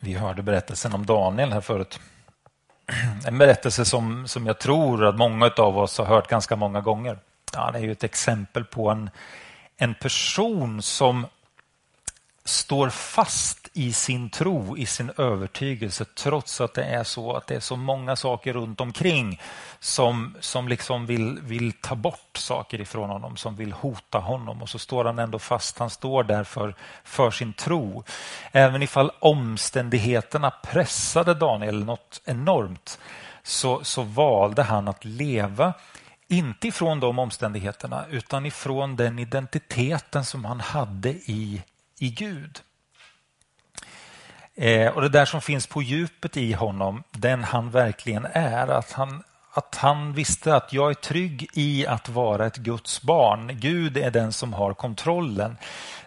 Vi hörde berättelsen om Daniel här förut. En berättelse som, som jag tror att många av oss har hört ganska många gånger. Ja, det är ju ett exempel på en, en person som står fast i sin tro, i sin övertygelse trots att det är så att det är så många saker runt omkring som, som liksom vill, vill ta bort saker ifrån honom, som vill hota honom och så står han ändå fast. Han står där för, för sin tro. Även ifall omständigheterna pressade Daniel något enormt så, så valde han att leva inte ifrån de omständigheterna utan ifrån den identiteten som han hade i i Gud. Eh, och Det där som finns på djupet i honom, den han verkligen är, att han, att han visste att jag är trygg i att vara ett Guds barn. Gud är den som har kontrollen.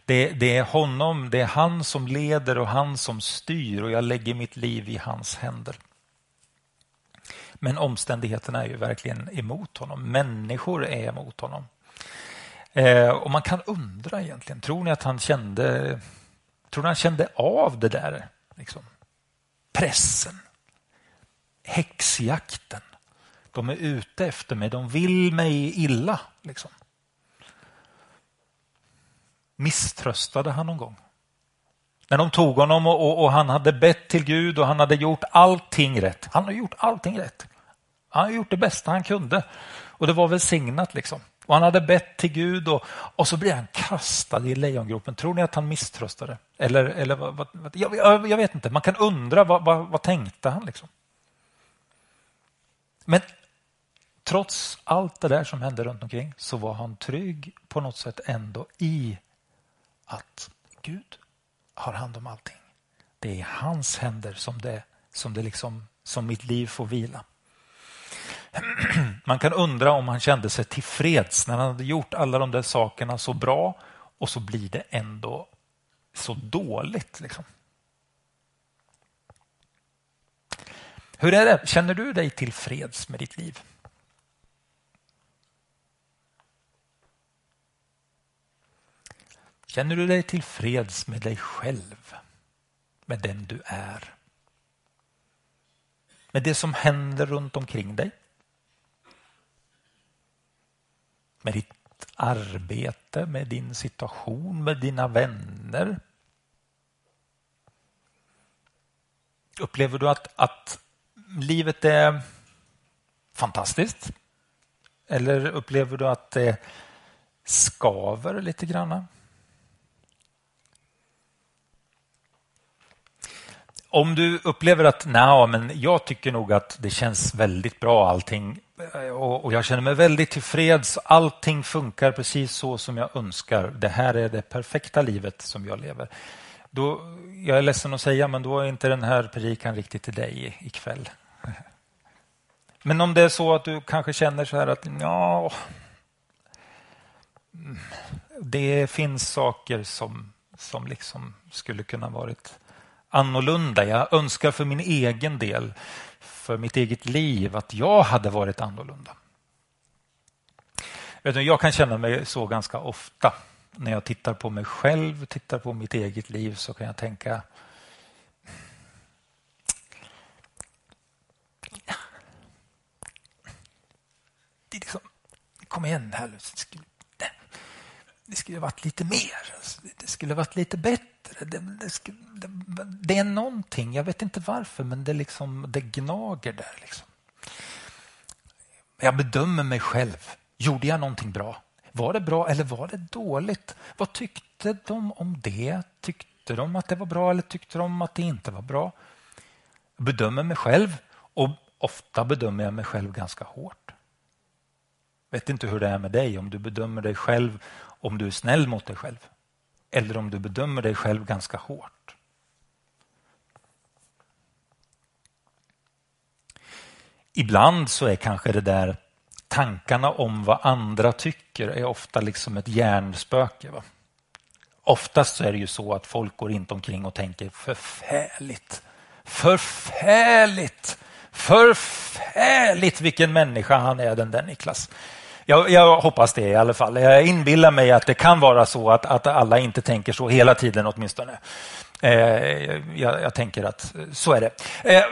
Det, det, är honom, det är han som leder och han som styr och jag lägger mitt liv i hans händer. Men omständigheterna är ju verkligen emot honom. Människor är emot honom. Eh, och man kan undra egentligen, tror ni att han kände, tror ni han kände av det där? Liksom? Pressen, häxjakten. De är ute efter mig, de vill mig illa. Liksom. Misströstade han någon gång? När de tog honom och, och, och, han hade bett till Gud och han hade gjort allting rätt. Han har gjort allting rätt. Han har gjort det bästa han kunde. Och det var välsignat. Liksom. Och han hade bett till Gud och, och så blir han kastad i lejongropen. Tror ni att han misströstade? Eller, eller vad, vad, jag, jag, vet inte. Man kan undra vad, vad, vad tänkte han? Liksom? Men trots allt det där som hände runt omkring så var han trygg på något sätt ändå i att Gud har hand om allting. Det är i hans händer som, det, som, det liksom, som mitt liv får vila. Man kan undra om han kände sig tillfreds när han hade gjort alla de där sakerna så bra och så blir det ändå så dåligt. Liksom. Hur är det? Känner du dig tillfreds med ditt liv? Känner du dig tillfreds med dig själv? Med den du är? Med det som händer runt omkring dig? Med ditt arbete, med din situation, med dina vänner? Upplever du att, att livet är fantastiskt? Eller upplever du att det skaver lite grann? Om du upplever att nej, men jag tycker nog att det känns väldigt bra allting och jag känner mig väldigt tillfreds. Allting funkar precis så som jag önskar. Det här är det perfekta livet som jag lever. Då, jag är ledsen att säga, men då är inte den här predikan riktigt till dig ikväll. Men om det är så att du kanske känner så här att ja, det finns saker som, som liksom skulle kunna varit annorlunda. Jag önskar för min egen del för mitt eget liv att jag hade varit annorlunda. Jag kan känna mig så ganska ofta. När jag tittar på mig själv, tittar på mitt eget liv så kan jag tänka det liksom, Kom igen här. Det skulle varit lite mer. Alltså, det skulle varit lite bättre det, det, det, det, är någonting, jag vet inte varför, men det, liksom, det gnager där. Liksom. Jag bedömer mig själv. Gjorde jag någonting bra? Var det bra eller var det dåligt? Vad tyckte de om det? Tyckte de att det var bra eller tyckte de att det inte var bra? Jag bedömer mig själv och ofta bedömer jag mig själv ganska hårt. Jag vet inte hur det är med dig, om du bedömer dig själv, om du är snäll mot dig själv eller om du bedömer dig själv ganska hårt. Ibland så är kanske det där tankarna om vad andra tycker är ofta liksom ett hjärnspöke. Va? Oftast så är det ju så att folk går inte omkring och tänker förfärligt, förfärligt, förfärligt vilken människa han är den där Niklas. Jag, jag, hoppas det i alla fall. Jag inbillar mig att det kan vara så att, att alla inte tänker så hela tiden åtminstone. Eh, jag, jag tänker att så är det. Eh,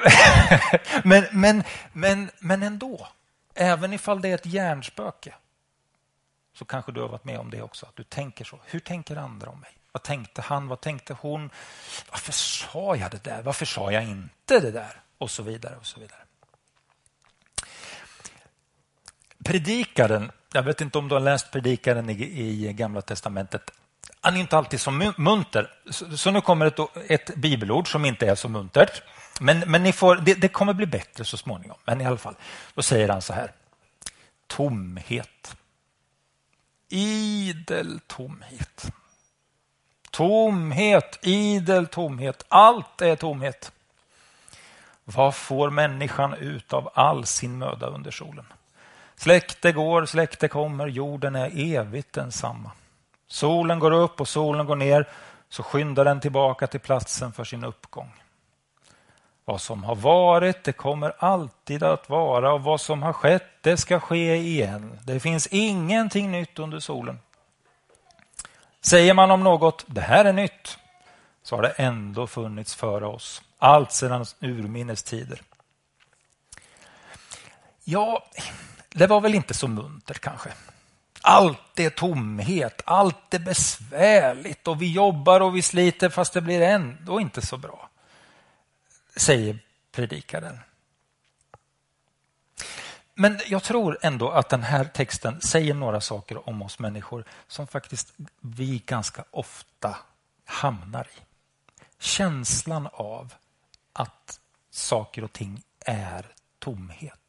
men, men, men, men ändå, även ifall det är ett hjärnspöke så kanske du har varit med om det också. Att du tänker så. Hur tänker andra om mig? Vad tänkte han? Vad tänkte hon? Varför sa jag det där? Varför sa jag inte det där? Och så vidare. och så vidare. Predikaren, jag vet inte om du har läst Predikaren i, i Gamla testamentet. Han är inte alltid så munter. Så, så nu kommer ett, ett, bibelord som inte är så muntert. Men, men ni får, det, det kommer bli bättre så småningom. Men i alla fall, då säger han så här. Tomhet. Idel tomhet. Tomhet, idel tomhet. Allt är tomhet. Vad får människan ut av all sin möda under solen? Släkte går, släkte kommer, jorden är evigt densamma. Solen går upp och solen går ner, så skyndar den tillbaka till platsen för sin uppgång. Vad som har varit, det kommer alltid att vara och vad som har skett, det ska ske igen. Det finns ingenting nytt under solen. Säger man om något, det här är nytt, så har det ändå funnits före oss. Allt sedan urminnes tider. Ja, det var väl inte så muntert kanske. Allt är tomhet, allt är besvärligt och vi jobbar och vi sliter fast det blir ändå inte så bra. Säger predikaren. Men jag tror ändå att den här texten säger några saker om oss människor som faktiskt vi ganska ofta hamnar i. Känslan av att saker och ting är tomhet.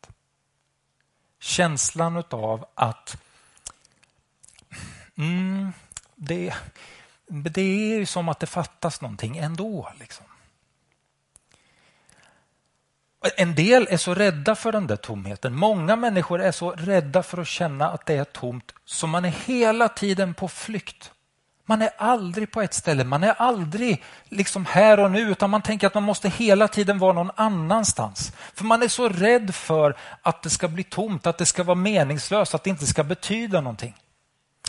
Känslan av att mm, det, det är som att det fattas någonting ändå. Liksom. En del är så rädda för den där tomheten. Många människor är så rädda för att känna att det är tomt så man är hela tiden på flykt. Man är aldrig på ett ställe, man är aldrig liksom här och nu utan man tänker att man måste hela tiden vara någon annanstans. För man är så rädd för att det ska bli tomt, att det ska vara meningslöst, att det inte ska betyda någonting.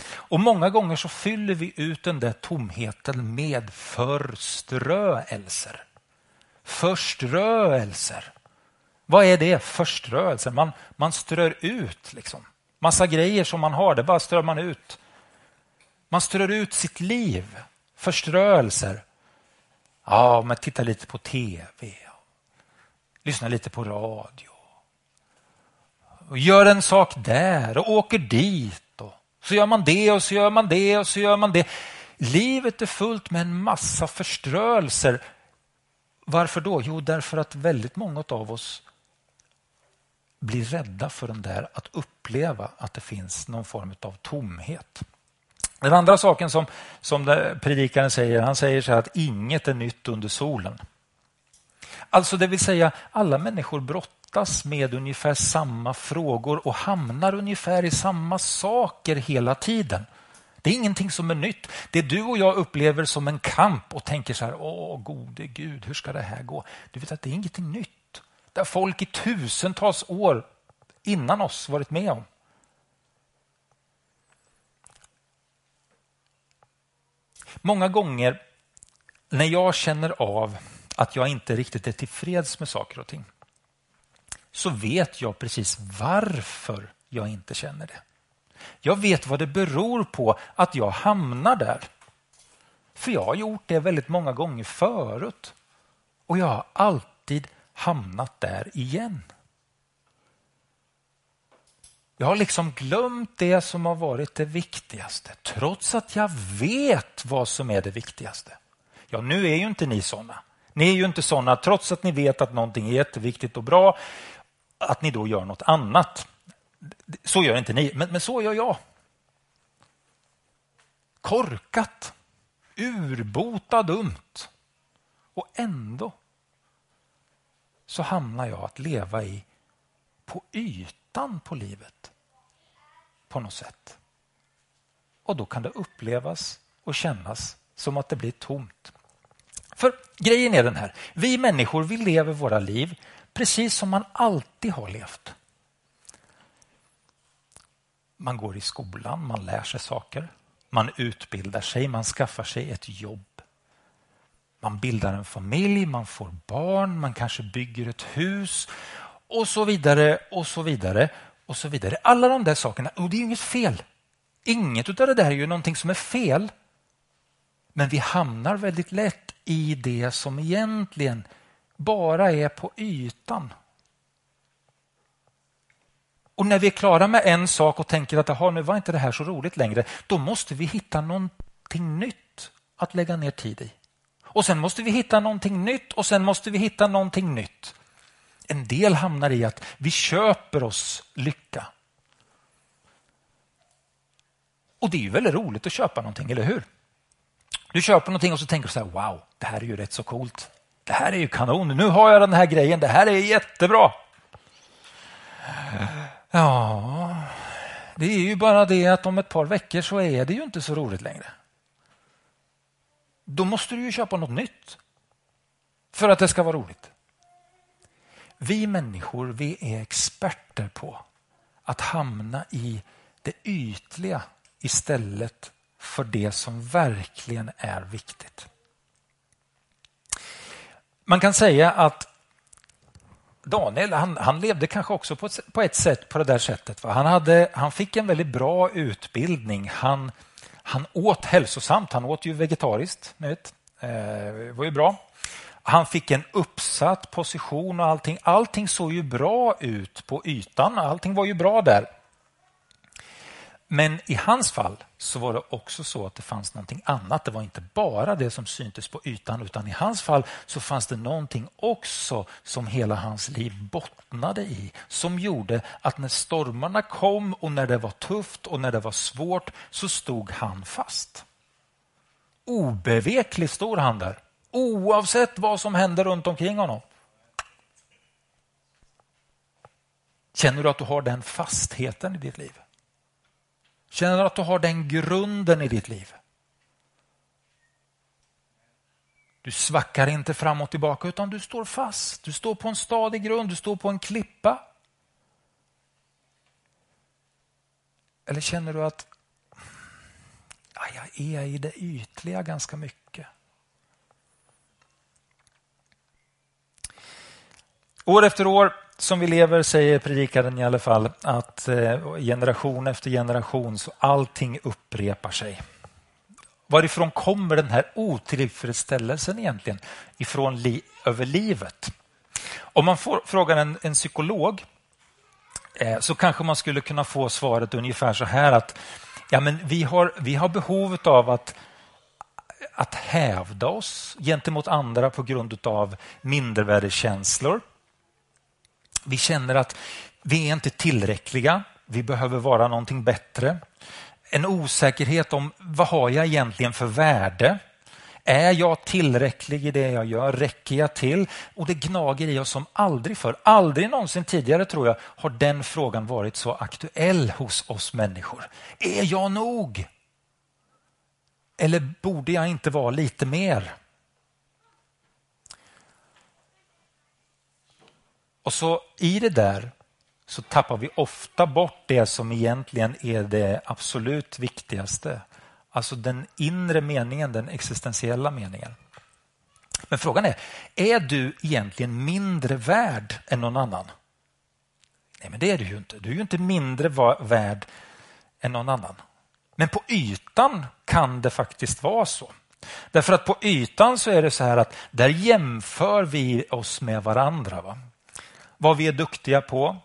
Och Många gånger så fyller vi ut den där tomheten med förströelser. Förströelser. Vad är det? Förströelser. Man, man strör ut liksom. massa grejer som man har, det bara strör man ut. Man strör ut sitt liv. Förströelser. Ja, man tittar lite på tv. lyssnar lite på radio. Och gör en sak där och åker dit. Och så gör man det och så gör man det och så gör man det. Livet är fullt med en massa förströelser. Varför då? Jo, därför att väldigt många av oss blir rädda för den där att uppleva att det finns någon form av tomhet. Den andra saken som, som predikaren säger, han säger så att inget är nytt under solen. Alltså det vill säga alla människor brottas med ungefär samma frågor och hamnar ungefär i samma saker hela tiden. Det är ingenting som är nytt. Det du och jag upplever som en kamp och tänker så här, åh gode Gud, hur ska det här gå? Du vet att det är ingenting nytt Det har folk i tusentals år innan oss varit med om. Många gånger när jag känner av att jag inte riktigt är tillfreds med saker och ting så vet jag precis varför jag inte känner det. Jag vet vad det beror på att jag hamnar där. För jag har gjort det väldigt många gånger förut. Och jag har alltid hamnat där igen. Jag har liksom glömt det som har varit det viktigaste trots att jag vet vad som är det viktigaste. Ja, nu är ju inte ni såna. Ni är ju inte såna trots att ni vet att någonting är jätteviktigt och bra att ni då gör något annat. Så gör inte ni, men, men så gör jag. Korkat, urbota dumt och ändå så hamnar jag att leva i på ytan på livet på något sätt. Och då kan det upplevas och kännas som att det blir tomt. För grejen är den här, vi människor vi lever våra liv precis som man alltid har levt. Man går i skolan, man lär sig saker. Man utbildar sig, man skaffar sig ett jobb. Man bildar en familj, man får barn, man kanske bygger ett hus och så vidare och så vidare och så vidare. Alla de där sakerna, och det är inget fel. Inget av det där är ju någonting som är fel. Men vi hamnar väldigt lätt i det som egentligen bara är på ytan. Och när vi är klara med en sak och tänker att Aha, nu var inte det här så roligt längre, då måste vi hitta någonting nytt att lägga ner tid i. Och sen måste vi hitta någonting nytt och sen måste vi hitta någonting nytt. En del hamnar i att vi köper oss lycka. Och det är ju väldigt roligt att köpa någonting, eller hur? Du köper någonting och så tänker du så här, wow, det här är ju rätt så coolt. Det här är ju kanon, nu har jag den här grejen, det här är jättebra. Ja, det är ju bara det att om ett par veckor så är det ju inte så roligt längre. Då måste du ju köpa något nytt för att det ska vara roligt. Vi människor vi är experter på att hamna i det ytliga istället för det som verkligen är viktigt. Man kan säga att Daniel han, han levde kanske också på ett, på ett sätt på det där sättet. Han, hade, han fick en väldigt bra utbildning. Han, han åt hälsosamt. Han åt ju vegetariskt. Vet. Eh, det var ju bra. Han fick en uppsatt position och allting. Allting såg ju bra ut på ytan. Allting var ju bra där. Men i hans fall så var det också så att det fanns någonting annat. Det var inte bara det som syntes på ytan utan i hans fall så fanns det någonting också som hela hans liv bottnade i. Som gjorde att när stormarna kom och när det var tufft och när det var svårt så stod han fast. Obeveklig stod han där oavsett vad som händer runt omkring honom. Känner du att du har den fastheten i ditt liv? Känner du att du har den grunden i ditt liv? Du svackar inte fram och tillbaka utan du står fast. Du står på en stadig grund, du står på en klippa. Eller känner du att ja, jag är i det ytliga ganska mycket? År efter år som vi lever säger predikaren i alla fall att eh, generation efter generation så allting upprepar sig. Varifrån kommer den här otillfredsställelsen egentligen ifrån li över livet? Om man får, frågar en, en psykolog eh, så kanske man skulle kunna få svaret ungefär så här att ja, men vi, har, vi har behovet av att att hävda oss gentemot andra på grund av mindervärdeskänslor. Vi känner att vi är inte tillräckliga. Vi behöver vara någonting bättre. En osäkerhet om vad har jag egentligen för värde? Är jag tillräcklig i det jag gör? Räcker jag till? Och det gnager i oss som aldrig förr. Aldrig någonsin tidigare tror jag har den frågan varit så aktuell hos oss människor. Är jag nog? Eller borde jag inte vara lite mer? Och så i det där så tappar vi ofta bort det som egentligen är det absolut viktigaste. Alltså den inre meningen, den existentiella meningen. Men frågan är, är du egentligen mindre värd än någon annan? Nej, men det är du ju inte. Du är ju inte mindre värd än någon annan. Men på ytan kan det faktiskt vara så. Därför att på ytan så är det så här att där jämför vi oss med varandra. Va? Vad vi är duktiga på.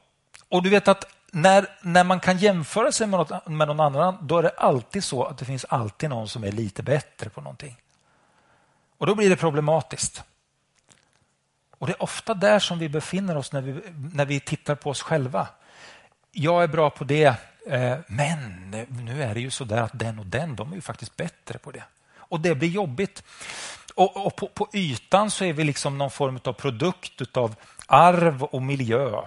Och du vet att när, när man kan jämföra sig med, något, med någon annan, då är det alltid så att det finns alltid någon som är lite bättre på någonting. Och då blir det problematiskt. Och det är ofta där som vi befinner oss när vi, när vi tittar på oss själva. Jag är bra på det, eh, men nu är det ju så där att den och den, de är ju faktiskt bättre på det. Och det blir jobbigt. Och, och på, på, ytan så är vi liksom någon form av produkt av arv och miljö.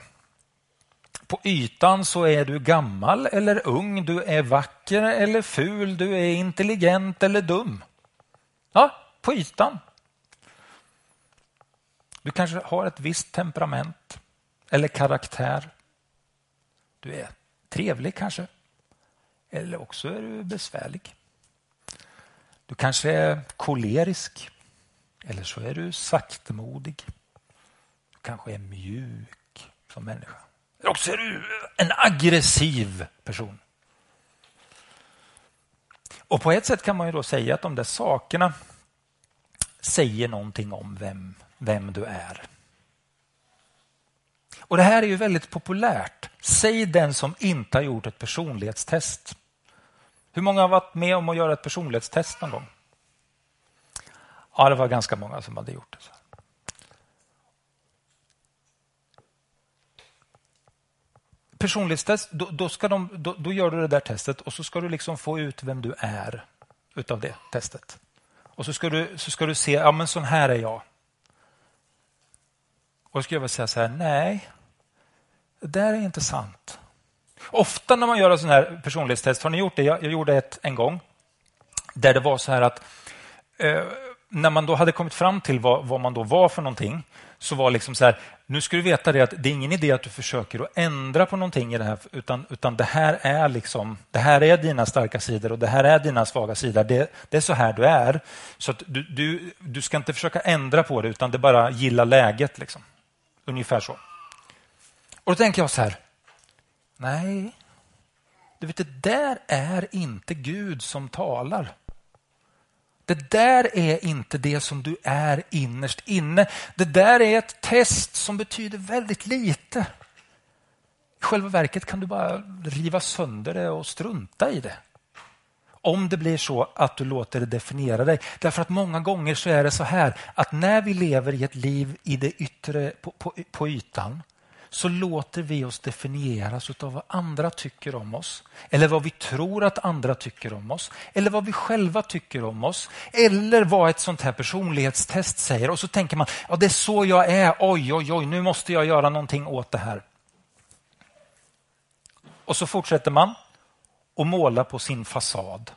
På ytan så är du gammal eller ung, du är vacker eller ful, du är intelligent eller dum. Ja, på ytan. Du kanske har ett visst temperament eller karaktär. Du är trevlig kanske. Eller också är du besvärlig. Du kanske är kolerisk. Eller så är du saktmodig. Kanske är mjuk som människa. Eller också är du en aggressiv person. Och på ett sätt kan man ju då säga att de där sakerna säger någonting om vem, vem du är. Och Det här är ju väldigt populärt. Säg den som inte har gjort ett personlighetstest. Hur många har varit med om att göra ett personlighetstest någon gång? Ja, det var ganska många som hade gjort det. Personlighetstest, då, då, ska de, då, då, gör du det där testet och så ska du liksom få ut vem du är utav det testet. Och så ska du, så ska du se, ja men sån här är jag. Och då skulle jag vilja säga så här, nej, det där är inte sant. Ofta när man gör en sån här personlighetstest, har ni gjort det? Jag, jag gjorde ett en gång där det var så här att eh, när man då hade kommit fram till vad, vad, man då var för någonting så var liksom så här, nu ska du veta det att det är ingen idé att du försöker att ändra på någonting i det här, utan, utan det här är liksom, det här är dina starka sidor och det här är dina svaga sidor. Det, det är så här du är. Så du, du, du ska inte försöka ändra på det, utan det är bara gilla läget. Liksom. Ungefär så. Och då tänker jag så här, nej, du vet, det där är inte Gud som talar. Det där är inte det som du är innerst inne. Det där är ett test som betyder väldigt lite. I själva verket kan du bara riva sönder det och strunta i det. Om det blir så att du låter det definiera dig. Därför att många gånger så är det så här att när vi lever i ett liv i det yttre på, på, på ytan så låter vi oss definieras av vad andra tycker om oss. Eller vad vi tror att andra tycker om oss. Eller vad vi själva tycker om oss. Eller vad ett sånt här personlighetstest säger. Och så tänker man, ja det är så jag är. Oj, oj, oj, nu måste jag göra någonting åt det här. Och så fortsätter man och måla på sin fasad.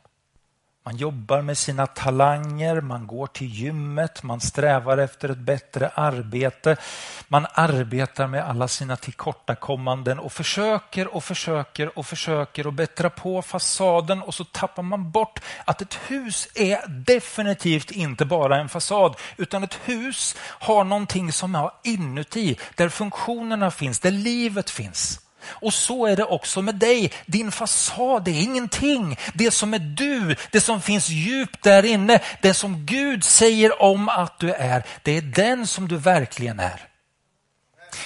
Man jobbar med sina talanger, man går till gymmet, man strävar efter ett bättre arbete. Man arbetar med alla sina tillkortakommanden och försöker och försöker och försöker att bättra på fasaden och så tappar man bort att ett hus är definitivt inte bara en fasad utan ett hus har någonting som är inuti, där funktionerna finns, där livet finns. Och så är det också med dig. Din fasad är ingenting. Det som är du, det som finns djupt där inne, det som Gud säger om att du är, det är den som du verkligen är.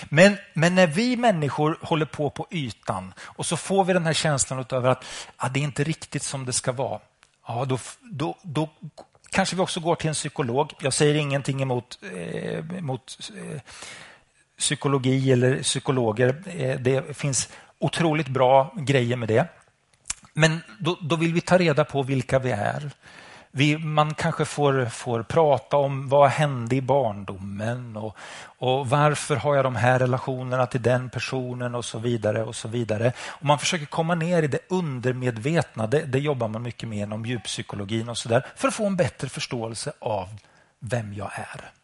Men, men när vi människor håller på på ytan och så får vi den här känslan utöver att ja, det är inte riktigt som det ska vara. Ja, då, då, då kanske vi också går till en psykolog. Jag säger ingenting emot, eh, emot eh, psykologi eller psykologer. Eh, det finns otroligt bra grejer med det. Men då, då vill vi ta reda på vilka vi är. Vi, man kanske får, får prata om vad hände i barndomen och, och, varför har jag de här relationerna till den personen och så vidare. och så vidare. Och Man försöker komma ner i det undermedvetna. Det, det jobbar man mycket med inom djuppsykologin och så där för att få en bättre förståelse av vem jag är.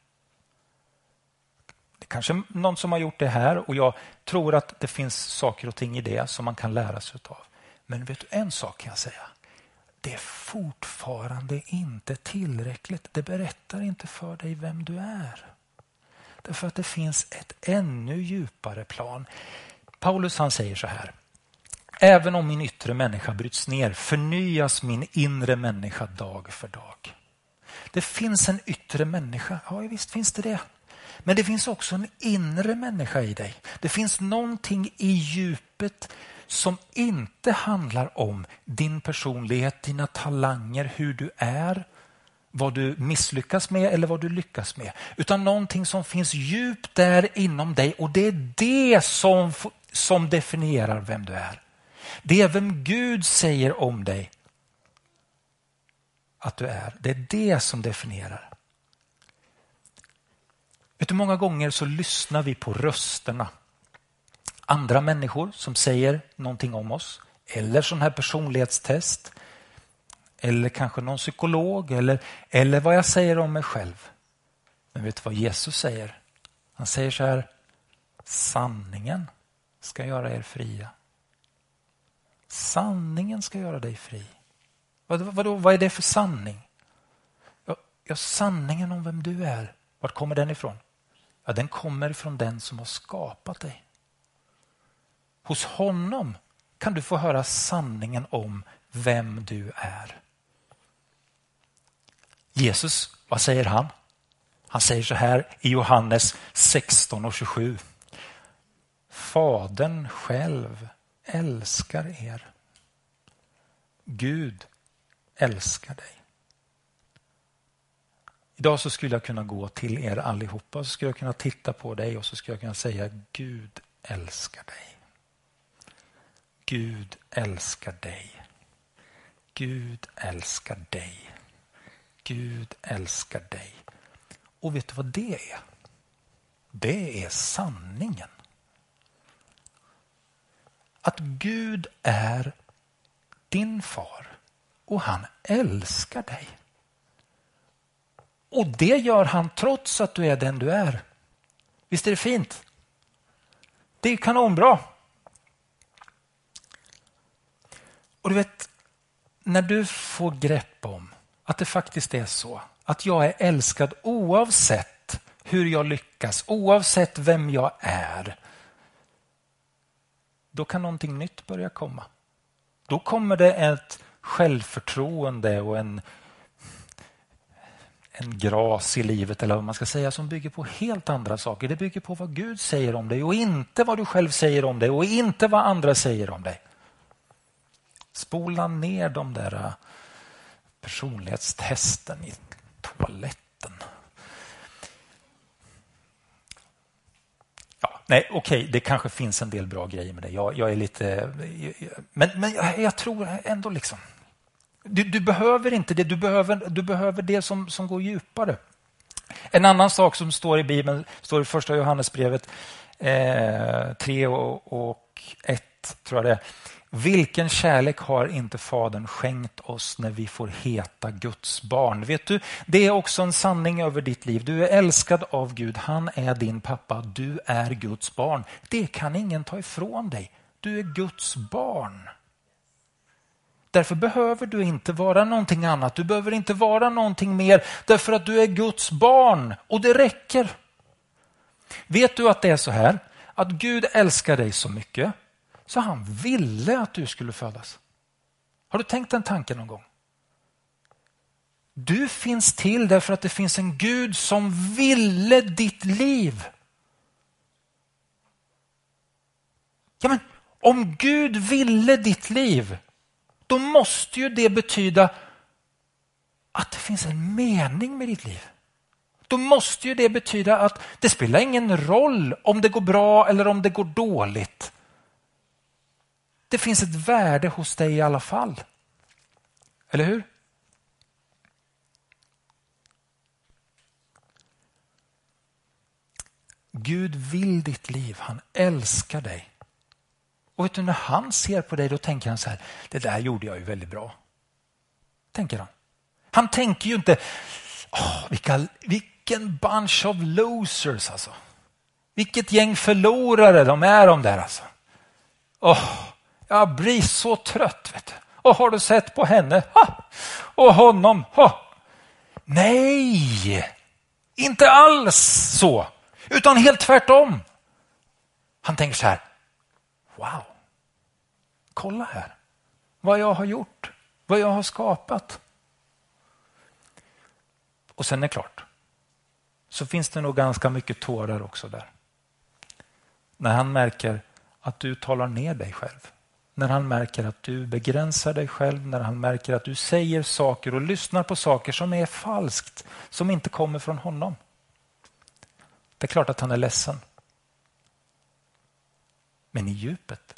Det kanske någon som har gjort det här och jag tror att det finns saker och ting i det som man kan lära sig av. Men vet du en sak kan jag säga. Det är fortfarande inte tillräckligt. Det berättar inte för dig vem du är. Därför att det finns ett ännu djupare plan. Paulus han säger så här. Även om min yttre människa bryts ner förnyas min inre människa dag för dag. Det finns en yttre människa. Ja, visst finns det det. Men det finns också en inre människa i dig. Det finns någonting i djupet som inte handlar om din personlighet, dina talanger, hur du är, vad du misslyckas med eller vad du lyckas med. Utan någonting som finns djupt där inom dig och det är det som, som definierar vem du är. Det är vem Gud säger om dig att du är. Det är det som definierar. Vet du, många gånger så lyssnar vi på rösterna. Andra människor som säger någonting om oss. Eller sån här personlighetstest. Eller kanske någon psykolog. Eller, eller vad jag säger om mig själv. Men vet du vad Jesus säger? Han säger så här. Sanningen ska göra er fria. Sanningen ska göra dig fri. Vad, vad, vad är det för sanning? Ja, ja, sanningen om vem du är. Var kommer den ifrån? Ja, den kommer från den som har skapat dig. Hos honom kan du få höra sanningen om vem du är. Jesus, vad säger han? Han säger så här i Johannes 16 och 27. Fadern själv älskar er. Gud älskar dig. Idag så skulle jag kunna gå till er allihopa och så skulle jag kunna titta på dig och så skulle jag kunna säga Gud älskar dig. Gud älskar dig. Gud älskar dig. Gud älskar dig. Och vet du vad det är? Det är sanningen. Att Gud är din far och han älskar dig. Och det gör han trots att du är den du är. Visst är det fint? Det är kanonbra. Och du vet, när du får grepp om att det faktiskt är så att jag är älskad oavsett hur jag lyckas, oavsett vem jag är. Då kan någonting nytt börja komma. Då kommer det ett självförtroende och en, en gras i livet eller vad man ska säga som bygger på helt andra saker. Det bygger på vad Gud säger om dig och inte vad du själv säger om dig och inte vad andra säger om dig. Spola ner de där äh, personlighetstesten i toaletten. Ja, nej, okej, okay, det kanske finns en del bra grejer med det. Jag, jag är lite... Men, men jag, jag tror ändå liksom... Du, du, behöver inte det, du behöver, du behöver det som, som går djupare. En annan sak som står i Bibeln, står i första Johannesbrevet eh, 3 och, och 1, tror jag det är. Vilken kärlek har inte Fadern skänkt oss när vi får heta Guds barn? Vet du, det är också en sanning över ditt liv. Du är älskad av Gud. Han är din pappa. Du är Guds barn. Det kan ingen ta ifrån dig. Du är Guds barn. Därför behöver du inte vara någonting annat. Du behöver inte vara någonting mer därför att du är Guds barn och det räcker. Vet du att det är så här att Gud älskar dig så mycket så han ville att du skulle födas. Har du tänkt den tanken någon gång? Du finns till därför att det finns en Gud som ville ditt liv. Ja, men om Gud ville ditt liv, då måste ju det betyda att det finns en mening med ditt liv. Då måste ju det betyda att det spelar ingen roll om det går bra eller om det går dåligt. Det finns ett värde hos dig i alla fall. Eller hur? Gud vill ditt liv, han älskar dig. Och vet du, när han ser på dig då tänker han så här, det där gjorde jag ju väldigt bra. Tänker han. Han tänker ju inte, oh, vilka, vilken bunch of losers alltså. Vilket gäng förlorare de är de där alltså. Oh, jag blir så trött. Vet du. Och har du sett på henne? Ha! Och honom? Ha! Nej, inte alls så. Utan helt tvärtom. Han tänker så här. Wow, kolla här vad jag har gjort, vad jag har skapat. Och sen är det klart, så finns det nog ganska mycket tårar också där. När han märker att du talar ner dig själv när han märker att du begränsar dig själv, när han märker att du säger saker och lyssnar på saker som är falskt, som inte kommer från honom. Det är klart att han är ledsen. Men i djupet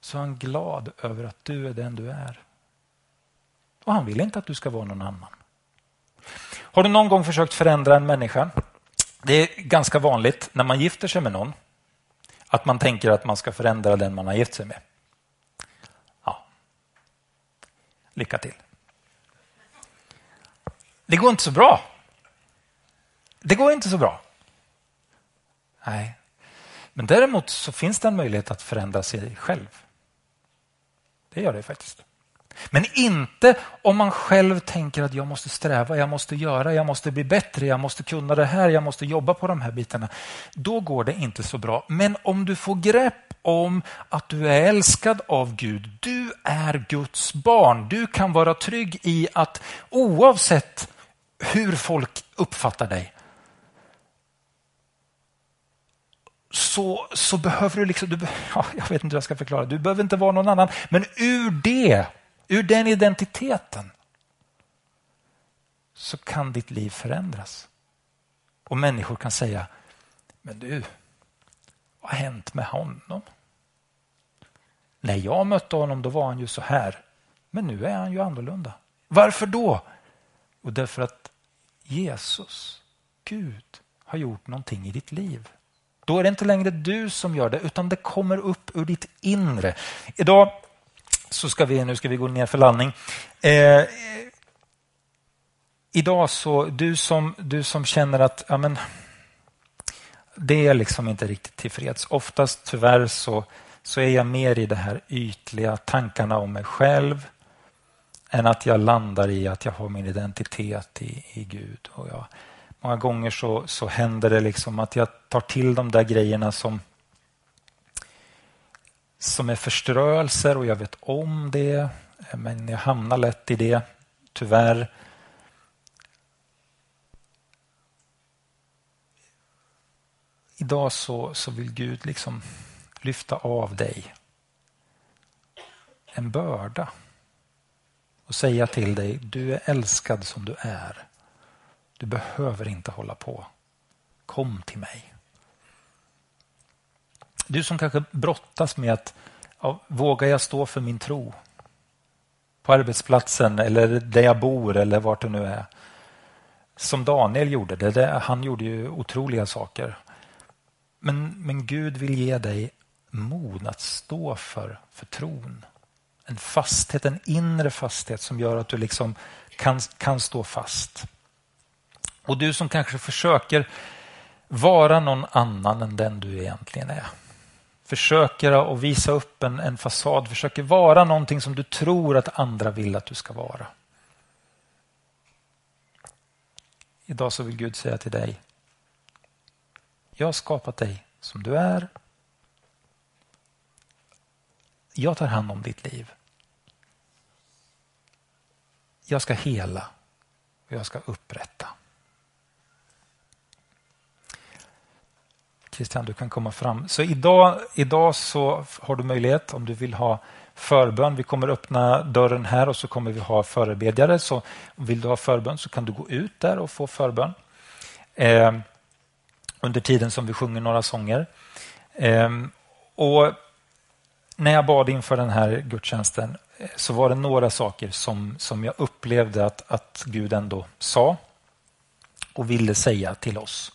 så är han glad över att du är den du är. Och han vill inte att du ska vara någon annan. Har du någon gång försökt förändra en människa? Det är ganska vanligt när man gifter sig med någon att man tänker att man ska förändra den man har gift sig med. Ja. Lycka till. Det går inte så bra. Det går inte så bra. Nej. Men däremot så finns det en möjlighet att förändra sig själv. Det gör det faktiskt. Men inte om man själv tänker att jag måste sträva, jag måste göra, jag måste bli bättre, jag måste kunna det här, jag måste jobba på de här bitarna. Då går det inte så bra. Men om du får grepp om att du är älskad av Gud, du är Guds barn. Du kan vara trygg i att oavsett hur folk uppfattar dig så, så behöver du liksom, du, ja, jag vet inte hur jag ska förklara, du behöver inte vara någon annan, men ur det Ur den identiteten så kan ditt liv förändras. Och människor kan säga, men du, vad har hänt med honom? När jag mötte honom då var han ju så här, men nu är han ju annorlunda. Varför då? Och därför att Jesus, Gud, har gjort någonting i ditt liv. Då är det inte längre du som gör det, utan det kommer upp ur ditt inre. Idag så ska vi, nu ska vi gå ner för landning. Eh, idag så, du som, du som känner att ja, men, det är liksom inte riktigt tillfreds. Oftast tyvärr så, så är jag mer i de här ytliga tankarna om mig själv än att jag landar i att jag har min identitet i, i Gud. Och jag, många gånger så, så händer det liksom att jag tar till de där grejerna som som är förströelser och jag vet om det. Men jag hamnar lätt i det, tyvärr. Idag så, så vill Gud liksom lyfta av dig en börda och säga till dig, du är älskad som du är. Du behöver inte hålla på. Kom till mig. Du som kanske brottas med att ja, vågar jag stå för min tro? På arbetsplatsen eller där jag bor eller vart det nu är. Som Daniel gjorde. Det, det, han gjorde ju otroliga saker. Men, men Gud vill ge dig mod att stå för, för tron. En fasthet, en inre fasthet som gör att du liksom kan, kan stå fast. Och du som kanske försöker vara någon annan än den du egentligen är försöker att visa upp en, en fasad, försöker vara någonting som du tror att andra vill att du ska vara. Idag så vill Gud säga till dig, jag har skapat dig som du är. Jag tar hand om ditt liv. Jag ska hela och jag ska upprätta. Christian, du kan komma fram. Så idag, idag så har du möjlighet om du vill ha förbön. Vi kommer öppna dörren här och så kommer vi ha förebedjare. Så vill du ha förbön så kan du gå ut där och få förbön. Eh, under tiden som vi sjunger några sånger. Eh, och när jag bad inför den här gudstjänsten eh, så var det några saker som, som jag upplevde att, att Gud ändå sa och ville säga till oss.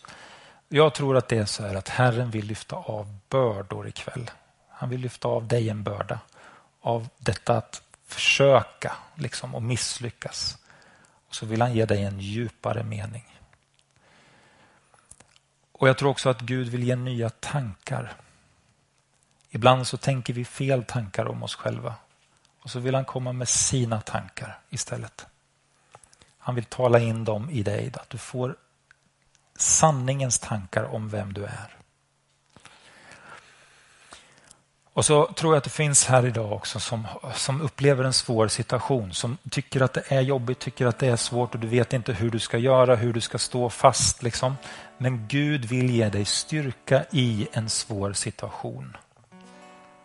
Jag tror att det är så här att Herren vill lyfta av bördor ikväll. Han vill lyfta av dig en börda av detta att försöka liksom, och misslyckas. Och så vill han ge dig en djupare mening. Och Jag tror också att Gud vill ge nya tankar. Ibland så tänker vi fel tankar om oss själva. Och så vill han komma med sina tankar istället. Han vill tala in dem i dig, att du får sanningens tankar om vem du är. Och så tror jag att det finns här idag också som, som upplever en svår situation, som tycker att det är jobbigt, tycker att det är svårt och du vet inte hur du ska göra, hur du ska stå fast. Liksom. Men Gud vill ge dig styrka i en svår situation.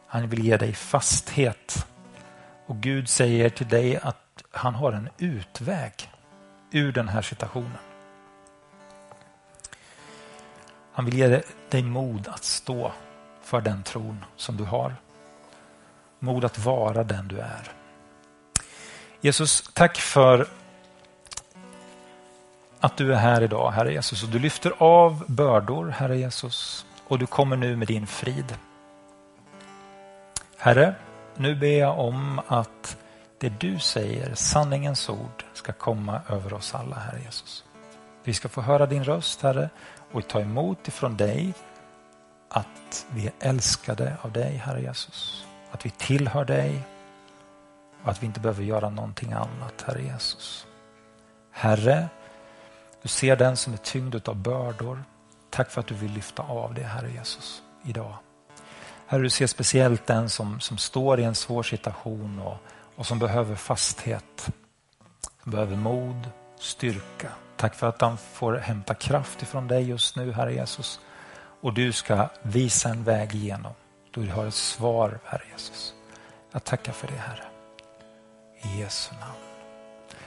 Han vill ge dig fasthet. Och Gud säger till dig att han har en utväg ur den här situationen. Han vill ge dig mod att stå för den tron som du har. Mod att vara den du är. Jesus, tack för att du är här idag, Herre Jesus. Och du lyfter av bördor, Herre Jesus. Och du kommer nu med din frid. Herre, nu ber jag om att det du säger, sanningens ord, ska komma över oss alla, Herre Jesus. Vi ska få höra din röst, Herre, och ta emot ifrån dig att vi är älskade av dig, Herre Jesus. Att vi tillhör dig och att vi inte behöver göra någonting annat, Herre Jesus. Herre, du ser den som är tyngd av bördor. Tack för att du vill lyfta av det, Herre Jesus, idag. Herre, du ser speciellt den som, som står i en svår situation och, och som behöver fasthet, som behöver mod, styrka. Tack för att han får hämta kraft ifrån dig just nu, Herre Jesus. Och du ska visa en väg igenom. Du har ett svar, Herre Jesus. Jag tackar för det, Herre. I Jesu namn.